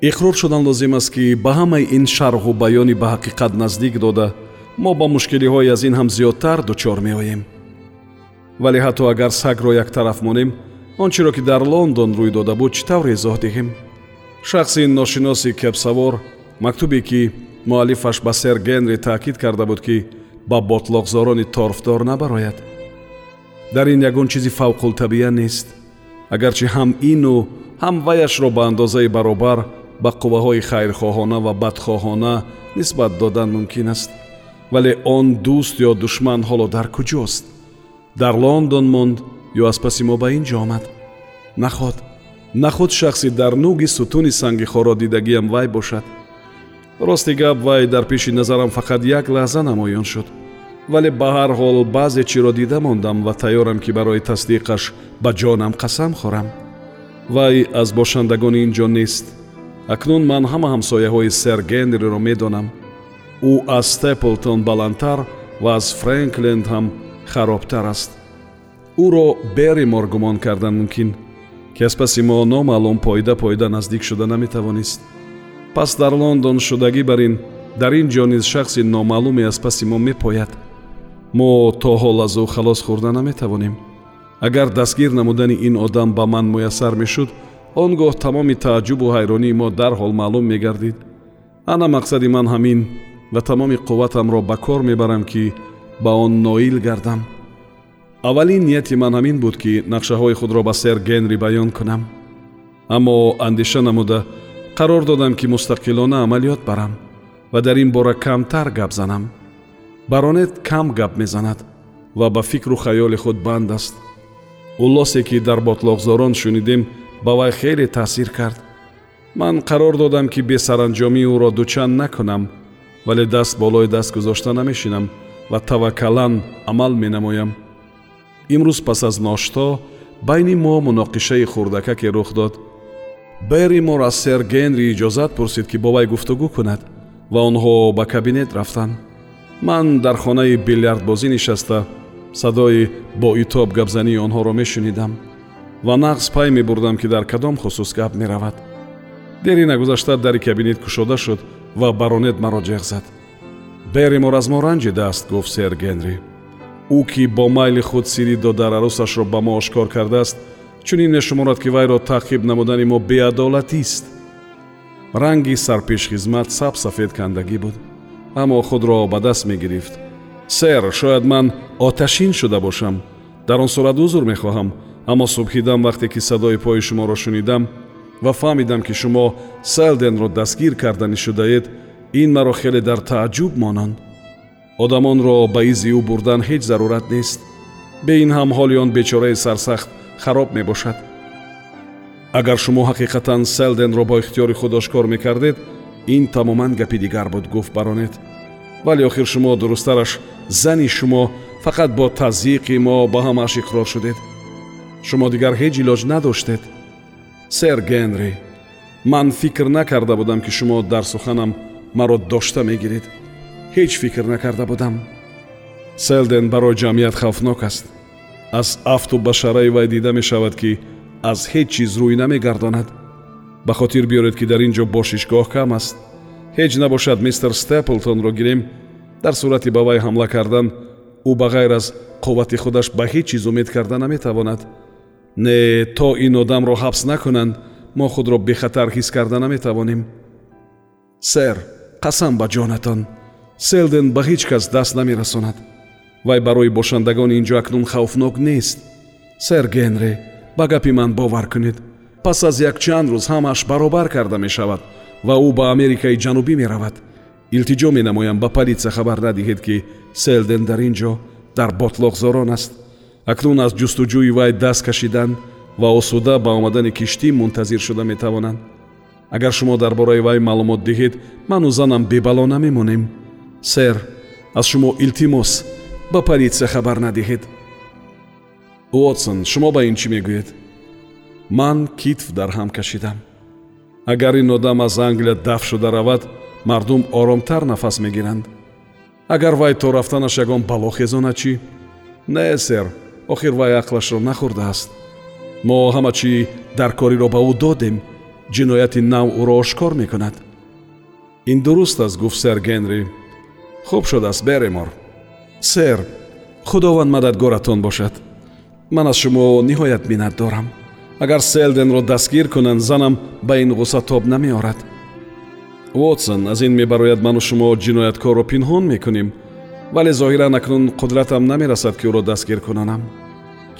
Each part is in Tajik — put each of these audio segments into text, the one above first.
иқрор шудан лозим аст ки ба ҳамаи ин шарҳу баёни ба ҳақиқат наздик дода мо ба мушкилиҳои аз ин ҳам зиёдтар дучор меоем. Вале ҳатто агар сагро яктараф монем он чиро ки дар лондон рӯй дода буд чӣ тавр эзоҳ диҳем? Шахси ношиноси кепсавор мактубе ки муаллифаш ба сер генри таъкид карда буд ки ба ботлоқзорони торфдор набарояд. Дар ин ягон чизи фавқултабия нест. Агарчи ҳам ину ҳам вайашро ба андозаи баробар ба қувваҳои хайрхоҳона ва бадхоҳона нисбат додан мумкин аст. Вале он дӯст ё душман ҳоло дар куҷост? Дар лондон монд ё аз паси мо ба ин ҷо омад? Наход нахуд шахси дар нуги сутуни санги хоро дидагиам вай бошад? Рости гап вай дар пеши назарам фақат як лаҳза намоён шуд. Вале ба ҳар ҳол баъзе чиро дида мондам ва тайёрам ки барои тасдиқаш ба ҷонам қасам хӯрам. Вай аз бошандагони ин ҷо нест акнун ман ҳама ҳамсояҳои сер генриро медонам. Ӯ аз степлтон баландтар ва аз фрэнкленд ҳам харобтар аст. Ӯро берримор гумон кардан мумкин ки аз паси мо номаълум пойда пойда наздик шуда наметавонист. Пас дар лондон шудагӣ бар ин дар ин ҷо низ шахси номаълуме аз паси мо мепояд. Мо то ҳол аз ӯ халос хӯрда наметавонем. Агар дастгир намудани ин одам ба ман муяссар мешуд он гоҳ тамоми тааҷҷубу ҳайронии мо дарҳол маълум мегардид. Ана мақсади ман ҳамин ва тамоми қувватамро ба кор мебарам ки ба он ноил гардам. Аввалин нияти ман ҳамин буд ки нақшаҳои худро ба сер генри баён кунам. Аммо андеша намуда қарор додам ки мустақилона амалиёт барам ва дар ин бора камтар гап занам. Баронет кам гап мезанад ва ба фикру хаёли худ банд аст. Уллосе ки дар ботлоқзорон шунидем ба вай хеле таъсир кард. Ман қарор додам ки бесаранҷомии ӯро дучанд накунам вале даст болои даст гузошта намешинам ва таваккалан амал менамоям. Имрӯз пас аз ношто байни мо муноқишаи хурдакаке рух дод. Берримор аз сер генри иҷозат пурсид ки бо вай гуфтугӯ кунад ва онҳо ба кабинет рафтанд ман дар хонаи билярдбозӣ нишаста садои боитоб гапзании онҳоро мешунидам ва нағз пай мебурдам ки дар кадом хусус гап меравад. Дери нагузашта дари кабинет кушода шуд ва баронет маро ҷеғ зад. Берримор аз мо ранҷидааст гуфт сер генри. Ӯ ки бо майли худ сири додар арӯсашро ба мо ошкор кардааст чунин мешуморад ки вайро таъқиб намудани мо беадолатист ранги сарпешхизмат сабсафед кандагӣ буд аммо худро ба даст мегирифт. Сэр шояд ман оташин шуда бошам. Дар он сурат узр мехоҳам аммо субҳидам вақте ки садои пои шуморо шунидам ва фаҳмидам ки шумо селденро дастгир карданӣ шудаед ин маро хеле дар тааҷҷуб монанд. Одамонро ба изи ӯ бурдан ҳеҷ зарурат нест. Бе ин ҳам ҳоли он бечораи сарсахт хароб мебошад. Агар шумо ҳақиқатан селденро бо ихтиёри худ ошкор мекардед ин тамоман гапи дигар буд гуфт баронет. Вале охир шумо дурусттараш зани шумо фақат бо тазйиқи мо ба ҳамааш иқрор шудед шумо дигар ҳеҷ илоҷ надоштед? Сэр генри ман фикр накарда будам ки шумо дар суханам маро дошта мегиред. Ҳеҷ фикр накарда будам? Селден барои ҷамъият хавфнок аст. Аз афту башараи вай дида мешавад ки аз ҳеҷ чиз рӯй намегардонад. Ба хотир биёред ки дар ин ҷо бошишгоҳ кам аст. Ҳеҷ набошад мистер степлтонро гирем. Дар сурати ба вай ҳамла кардан ӯ ба ғайр аз қуввати худаш ба ҳеҷ чиз умед карда наметавонад не то ин одамро ҳабс накунанд мо худро бехатар ҳис карда наметавонем сэр қасам ба ҷонатон селден ба ҳеҷ кас даст намерасонад. Вай барои бошандагони ин ҷо акнун хавфнок нест. Сэр генри ба гапи ман бовар кунед. Пас аз якчанд рӯз ҳамааш баробар карда мешавад ва ӯ ба америкаи ҷанубӣ меравад. Илтиҷо менамоям ба политсия хабар надиҳед ки селден дар ин ҷо дар ботлоқзорон аст акнун аз ҷустуҷӯи вай даст кашидан ва осуда ба омадани киштӣ мунтазир шуда метавонанд. Агар шумо дар бораи вай маълумот диҳед ману занам бебало намемонем. Сэр аз шумо илтимос ба политсия хабар надиҳед. Уотсон шумо ба ин чӣ мегӯед ман китф дар ҳам кашидам. Агар ин одам аз англия даф шуда равад мардум оромтар нафас мегиранд. Агар вай то рафтанаш ягон бало хезона чӣ? Не сэр охир вай ақлашро нахӯрдааст мо ҳама чӣ дар кориро ба ӯ додем ҷинояти нав ӯро ошкор мекунад. Ин дуруст аст гуфт сэр генри. Хуб шудааст беремор сэр худованд мададгоратон бошад. Ман аз шумо ниҳоят миннат дорам. Агар селденро дастгир кунанд занам ба ин ғусса тоб намеорад. Вотсон аз ин мебарояд ману шумо ҷинояткорро пинҳон мекунем вале зоҳиран акнун қудратам намерасад ки ӯро дастгир кунонам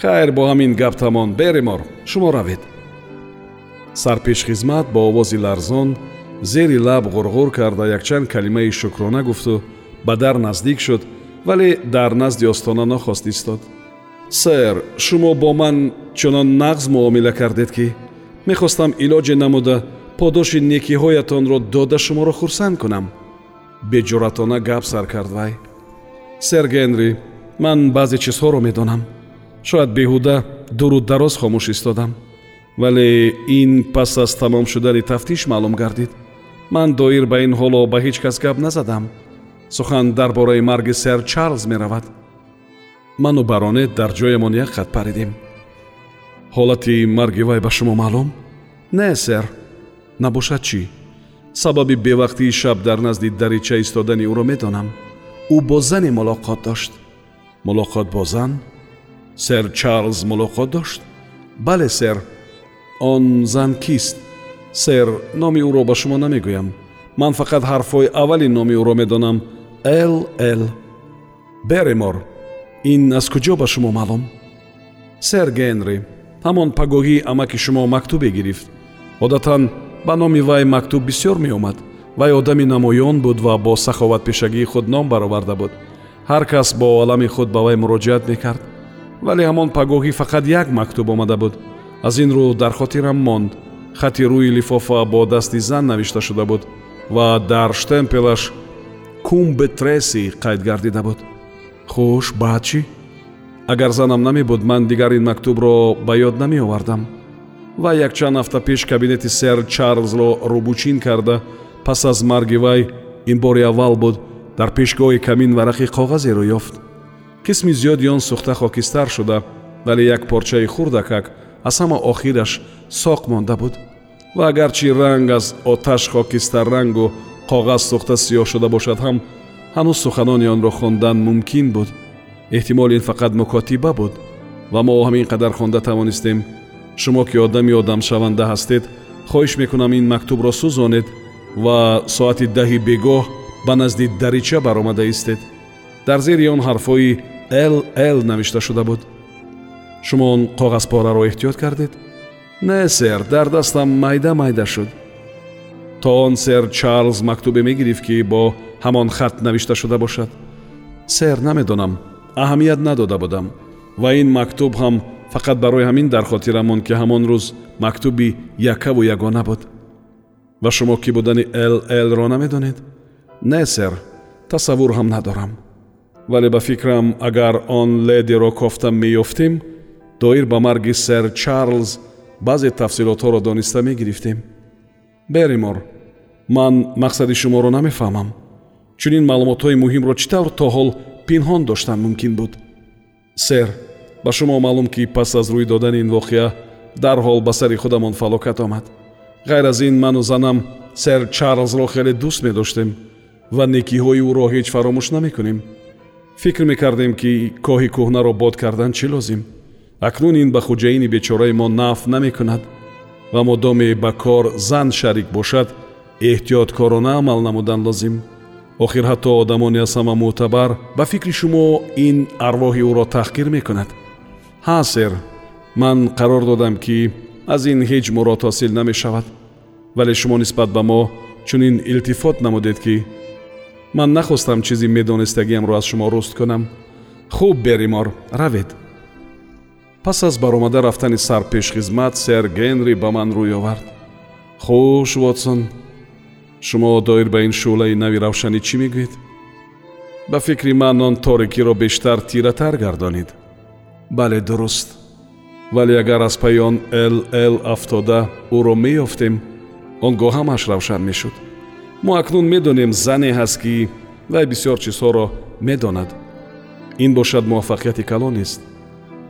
хайр бо ҳамин гап тамон беремор шумо равед. Сарпешхизмат бо овози ларзон зери лаб ғурғур карда якчанд калимаи шукрона гуфту ба дар наздик шуд вале дар назди остона нохост истод. Сэр шумо бо ман чунон нағз муомила кардед ки мехостам илоҷе намуда подоши некиҳоятонро дода шуморо хурсанд кунам. Беҷуратона гап сар кард вай сэр генри ман баъзе чизҳоро медонам. Шояд беҳуда дуруд дароз хомӯш истодам. Вале ин пас аз тамом шудани тафтиш маълум гардид. Ман доир ба ин ҳоло ба ҳеҷ кас гап назадам. Сухан дар бораи марги сэр чарлз меравад. Ману баронет дар ҷоямон як хат паридем. Ҳолати марги вай ба шумо маълум? Не сэр. Набошад чӣ? Сабаби бевақтии шаб дар назди дарича истодани ӯро медонам ӯ бо зане мулоқот дошт. Мулоқот бо зан? Сэр чарлз мулоқот дошт? Бале сэр. Он зан кист? Сэр номи ӯро ба шумо намегӯям. Ман фақат ҳарфҳои аввали номи ӯро медонам. Л л. Беремор ин аз куҷо ба шумо маълум? Сэр генри ҳамон пагоҳии амаки шумо мактубе гирифт. Одатан ба номи вай мактуб бисьёр меомад вай одами намоён буд ва бо саховатпешагии худ ном бароварда буд. Ҳар кас бо олами худ ба вай муроҷиат мекард. Вале ҳамон пагоҳӣ фақат як мактуб омада буд. Аз ин рӯ дар хотирам монд. Хати рӯи лифофа бо дасти зан навишта шуда буд ва дар штемпелаш кумбе треси қайд гардида буд. Хуш баъд чӣ? Агар занам намебуд ман дигар ин мактубро ба ёд намеовардам. Вай якчанд ҳафта пеш кабинети сэр чарлзро рӯбучин карда пас аз марги вай ин бори аввал буд дар пешгоҳи камин варақи коғазеро ёфт. Қисми зиёди он сӯхта хокистар шуда вале як порчаи хурдакак аз ҳама охираш соқ монда буд. Ва агарчи ранг аз оташ хокистаррангу коғаз сӯхта сиёҳ шуда бошад ҳам ҳанӯз суханони онро хондан мумкин буд. Эҳтимол ин фақат мукотиба буд. Ва мо ҳамин қадар хонда тавонистем. Шумо ки одами одамшаванда ҳастед хоҳиш мекунам ин мактубро сӯзонед ва соати даҳи бегоҳ ба назди дарича баромада истед. Дар зери он ҳарфҳои л л навишта шуда буд? Шумо он коғазпораро эҳтиёт кардед? Не сэр дар дастам майда майда шуд. То он сэр чарлз мактубе мегирифт ки бо ҳамон хат навишта шуда бошад. Сэр намедонам аҳамият надода будам ва ин мактуб ҳам фақат барои ҳамин дар хотирам монд ки ҳамон рӯз мактуби якаву ягона буд ва шумо кӣ будани ллро намедонед? Не сэр тасаввур ҳам надорам. Вале ба фикрам агар он ледиро кофта меёфтем доир ба марги сэр чарлз баъзе тафсилотҳоро дониста мегирифтем. Беримор ман мақсади шуморо намефаҳмам. Чунин маълумотҳои муҳимро чӣ тавр то ҳол пинҳон доштан мумкин буд? Сэр ба шумо маълум ки пас аз рӯй додани ин воқеа дарҳол ба сари худамон фалокат омад ғайр аз ин ману занам сэр чарлзро хеле дӯст медоштем ва некиҳои ӯро ҳеҷ фаромӯш намекунем. Фикр мекардем ки коҳи кӯҳнаро бод кардан чӣ лозим? Акнун ин ба хуҷаини бечораи мо наф намекунад ва модоме ба кор зан шарик бошад эҳтиёткорона амал намудан лозим. Охир ҳатто одамони аз ҳама мӯътабар ба фикри шумо ин арвоҳи ӯро таҳқир мекунад. Ҳа сэр ман қарор додам ки аз ин ҳеҷ мурод ҳосил намешавад вале шумо нисбат ба мо чунин илтифот намудед ки ман нахостам чизи медонистагиамро аз шумо руст кунам хуб беримор равед. Пас аз баромада рафтани сарпешхизмат сэр генри ба ман рӯй овард. Хуш вотсон. Шумо доир ба ин шӯълаи нави равшанӣ чӣ мегӯед? Ба фикри ман он торикиро бештар тиратар гардонид. Бале дуруст. Вале агар аз пайи он ll афтода ӯро меёфтем он гоҳ ҳамаш равшан мешуд. Мо акнун медонем зане ҳаст ки вай бисёр чизҳоро медонад. Ин бошад муваффақияти калон нест.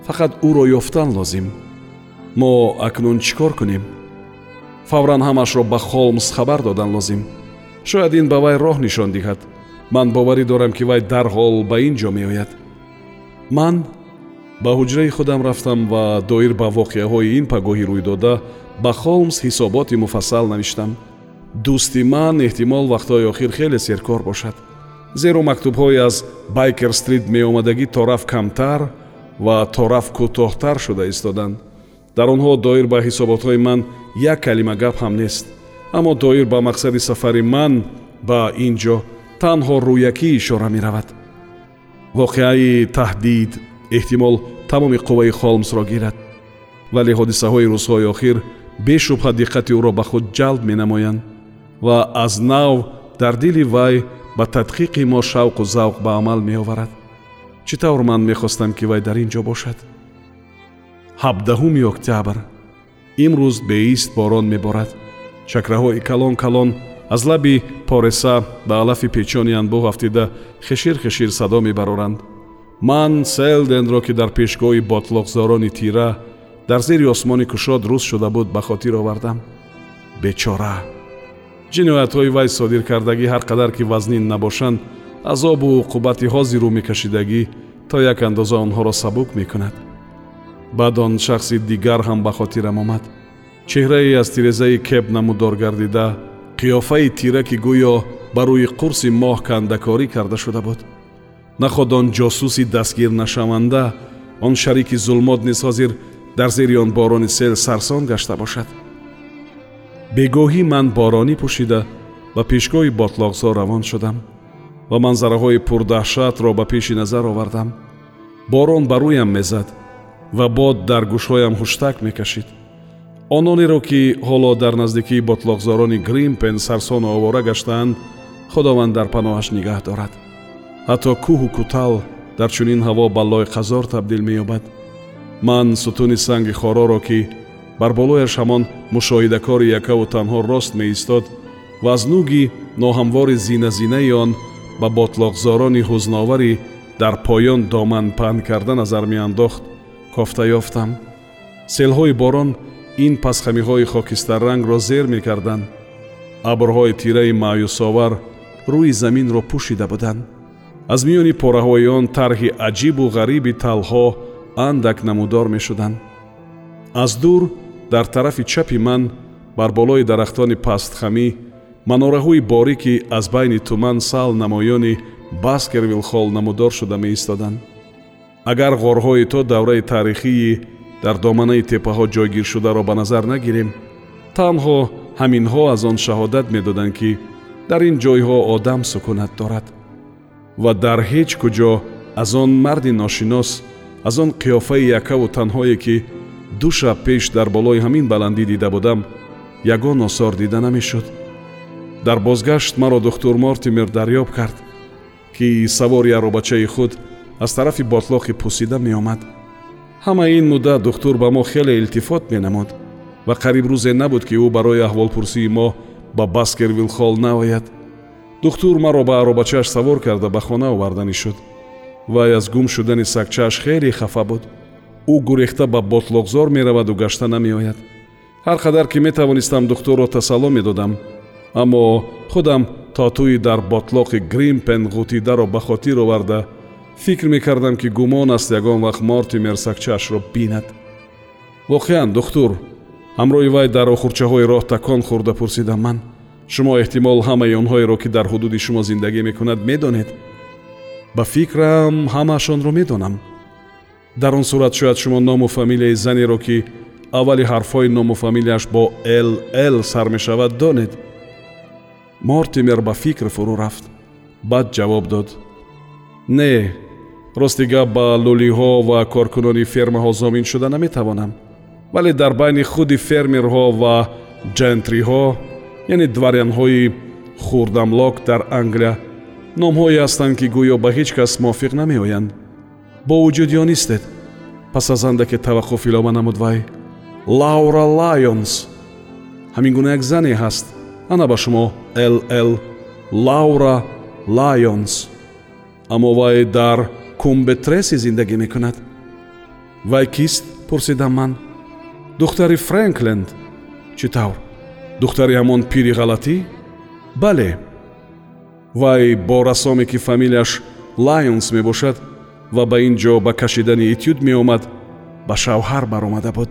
Фақат ӯро ёфтан лозим. Мо акнун чӣ кор кунем? Фавран ҳамашро ба холмс хабар додан лозим. Шояд ин ба вай роҳ нишон диҳад. Ман боварӣ дорам ки вай дарҳол ба ин ҷо меояд. Ман ба ҳуҷраи худам рафтам ва доир ба воқеаҳои ин пагоҳӣ рӯйдода ба холмс ҳисоботи муфассал навиштам. Дӯсти ман эҳтимол вақтҳои охир хеле серкор бошад. Зеро мактубҳое аз байкер стрит меомадагӣ то раф камтар ва то раф кӯтоҳтар шуда истоданд дар онҳо доир ба ҳисоботҳои ман як калима гап ҳам нест. Аммо доир ба мақсади сафари ман ба ин ҷо танҳо рӯякӣ ишора меравад. Воқеаи таҳдид эҳтимол тамоми қувваи холмсро гирад. Вале ҳодисаҳои рӯзҳои охир бешубҳа диққати ӯро ба худ ҷалб менамоянд ва аз нав дар дили вай ба тадқиқи мо шавқу завқ ба амал меоварад. Чӣ тавр ман мехостам ки вай дар ин ҷо бошад? Ҳабдаҳуми октябр имрӯз беист борон меборад. Чакраҳои калон калон аз лаби пореса ба алафи печони анбӯҳ афтида хешир хешир садо мебароранд. Ман селденро ки дар пешгоҳи ботлоқзорони тира дар зери осмони кушод рӯз шуда буд ба хотир овардам. Бечора. Ҷиноятҳои вай содиркардагӣ ҳар қадар ки вазнин набошанд азобу уқубати ҳозиру мекашидагӣ то як андоза онҳоро сабук мекунад. Баъд он шахси дигар ҳам ба хотирам омад. Чеҳрае аз тирезаи кеп намудор гардида қиёфаи тира ки гӯё ба рӯи қурси моҳ кандакорӣ карда шуда буд. Наход он ҷосуси дастгирнашаванда он шарики зулмот низ ҳозир дар зери он борони сел сарсон гашта бошад. Бегоҳӣ ман боронӣ пӯшида ба пешгоҳи ботлоқзо равон шудам ва манзараҳои пурдаҳшатро ба пеши назар овардам. Борон ба рӯям мезад ва бод дар гӯшҳоям хуштак мекашид. Ононеро ки ҳоло дар наздикии ботлоқзорони гримпен сарсону овора гаштаанд худованд дар паноҳаш нигаҳ дорад. Ҳатто кӯҳу кӯтал дар чунин ҳаво ба лойқазор табдил меёбад ман сутуни санги хороро ки бар болояш ҳамон мушоҳидакори якаву танҳо рост меистод ва аз нӯги ноҳамвори зиназинаи он ба ботлоқзорони ҳузновари дар поён доман паҳн карда назар меандохт кофта ёфтам. Селҳои борон ин пасхамиҳои хокистаррангро зер мекарданд. Абрҳои тираи маъюсовар рӯи заминро пӯшида буданд. Аз миёни пораҳои он тарҳи аҷибу ғариби талҳо андак намудор мешуданд. Аз дур дар тарафи чапи ман бар болои дарахтони пастхамӣ манораҳои борики аз байни туман сал намоёни баскервилхол намудор шуда меистоданд. Агар ғорҳои то давраи таърихии дар доманаи теппаҳо ҷойгиршударо ба назар нагирем танҳо ҳаминҳо аз он шаҳодат медоданд ки дар ин ҷойҳо одам сукунат дорад ва дар ҳеҷ куҷо аз он марди ношинос аз он қиёфаи якаву танҳое ки ду шаб пеш дар болои ҳамин баландӣ дида будам ягон осор дида намешуд. Дар бозгашт маро духтур мортимер дарёб кард ки савори аробачаи худ аз тарафи ботлоқи пӯсида меомад. Ҳама ин муддат духтур ба мо хеле илтифот менамуд ва қариб рӯзе набуд ки ӯ барои аҳволпурсии мо ба баскервилхол наояд. Духтур маро ба аробачааш савор карда ба хона оварданӣ шуд вай аз гум шудани сагчааш хеле хафа буд. Ӯ гурехта ба ботлоқзор мераваду гашта намеояд ҳар қадар ки метавонистам духтурро тасалло медодам аммо худам татӯи дар ботлоқи гримпен ғутидаро ба хотир оварда фикр мекардам ки гумон аст ягон вақт мортимер сагчаашро бинад. Воқеан духтур ҳамроҳи вай дар охурчаҳои роҳ такон хӯрда пурсидам. Ман шумо эҳтимол ҳамаи онҳоеро ки дар ҳудуди шумо зиндагӣ мекунад медонед ба фикрам ҳамаашонро медонам. Дар он сурат шояд шумо ному фамилияи занеро ки аввали ҳарфҳои ному фамилияш бо ll сар мешавад донед. Мортимер ба фикр фурӯ рафт. Баъд ҷавоб дод. Не рости гап ба лӯлиҳо ва коркунони фермаҳо зомин шуда наметавонам. Вале дар байни худи фермерҳо ва ҷентриҳо яъне дворянҳои хурдамлок дар англия номҳое ҳастанд ки гӯё ба ҳеҷ кас мувофиқ намеоянд. Бо вуҷуд ёнистед пас аз андаке таваққуф илова намуд вай? Лаура лайонс. Ҳамин гуна як зане ҳаст. Ана ба шумо. Лл лаура лайонс. Аммо вай дар кумбетреси зиндагӣ мекунад? Вай кист? Пурсидам ман. Духтари фрэнкленд чӣ тавр? Духтари ҳамон пири ғалатӣ? Бале вай бо расоме ки фамилияш лайонс мебошад ва ба ин ҷо ба кашидани этюд меомад ба шавҳар баромада буд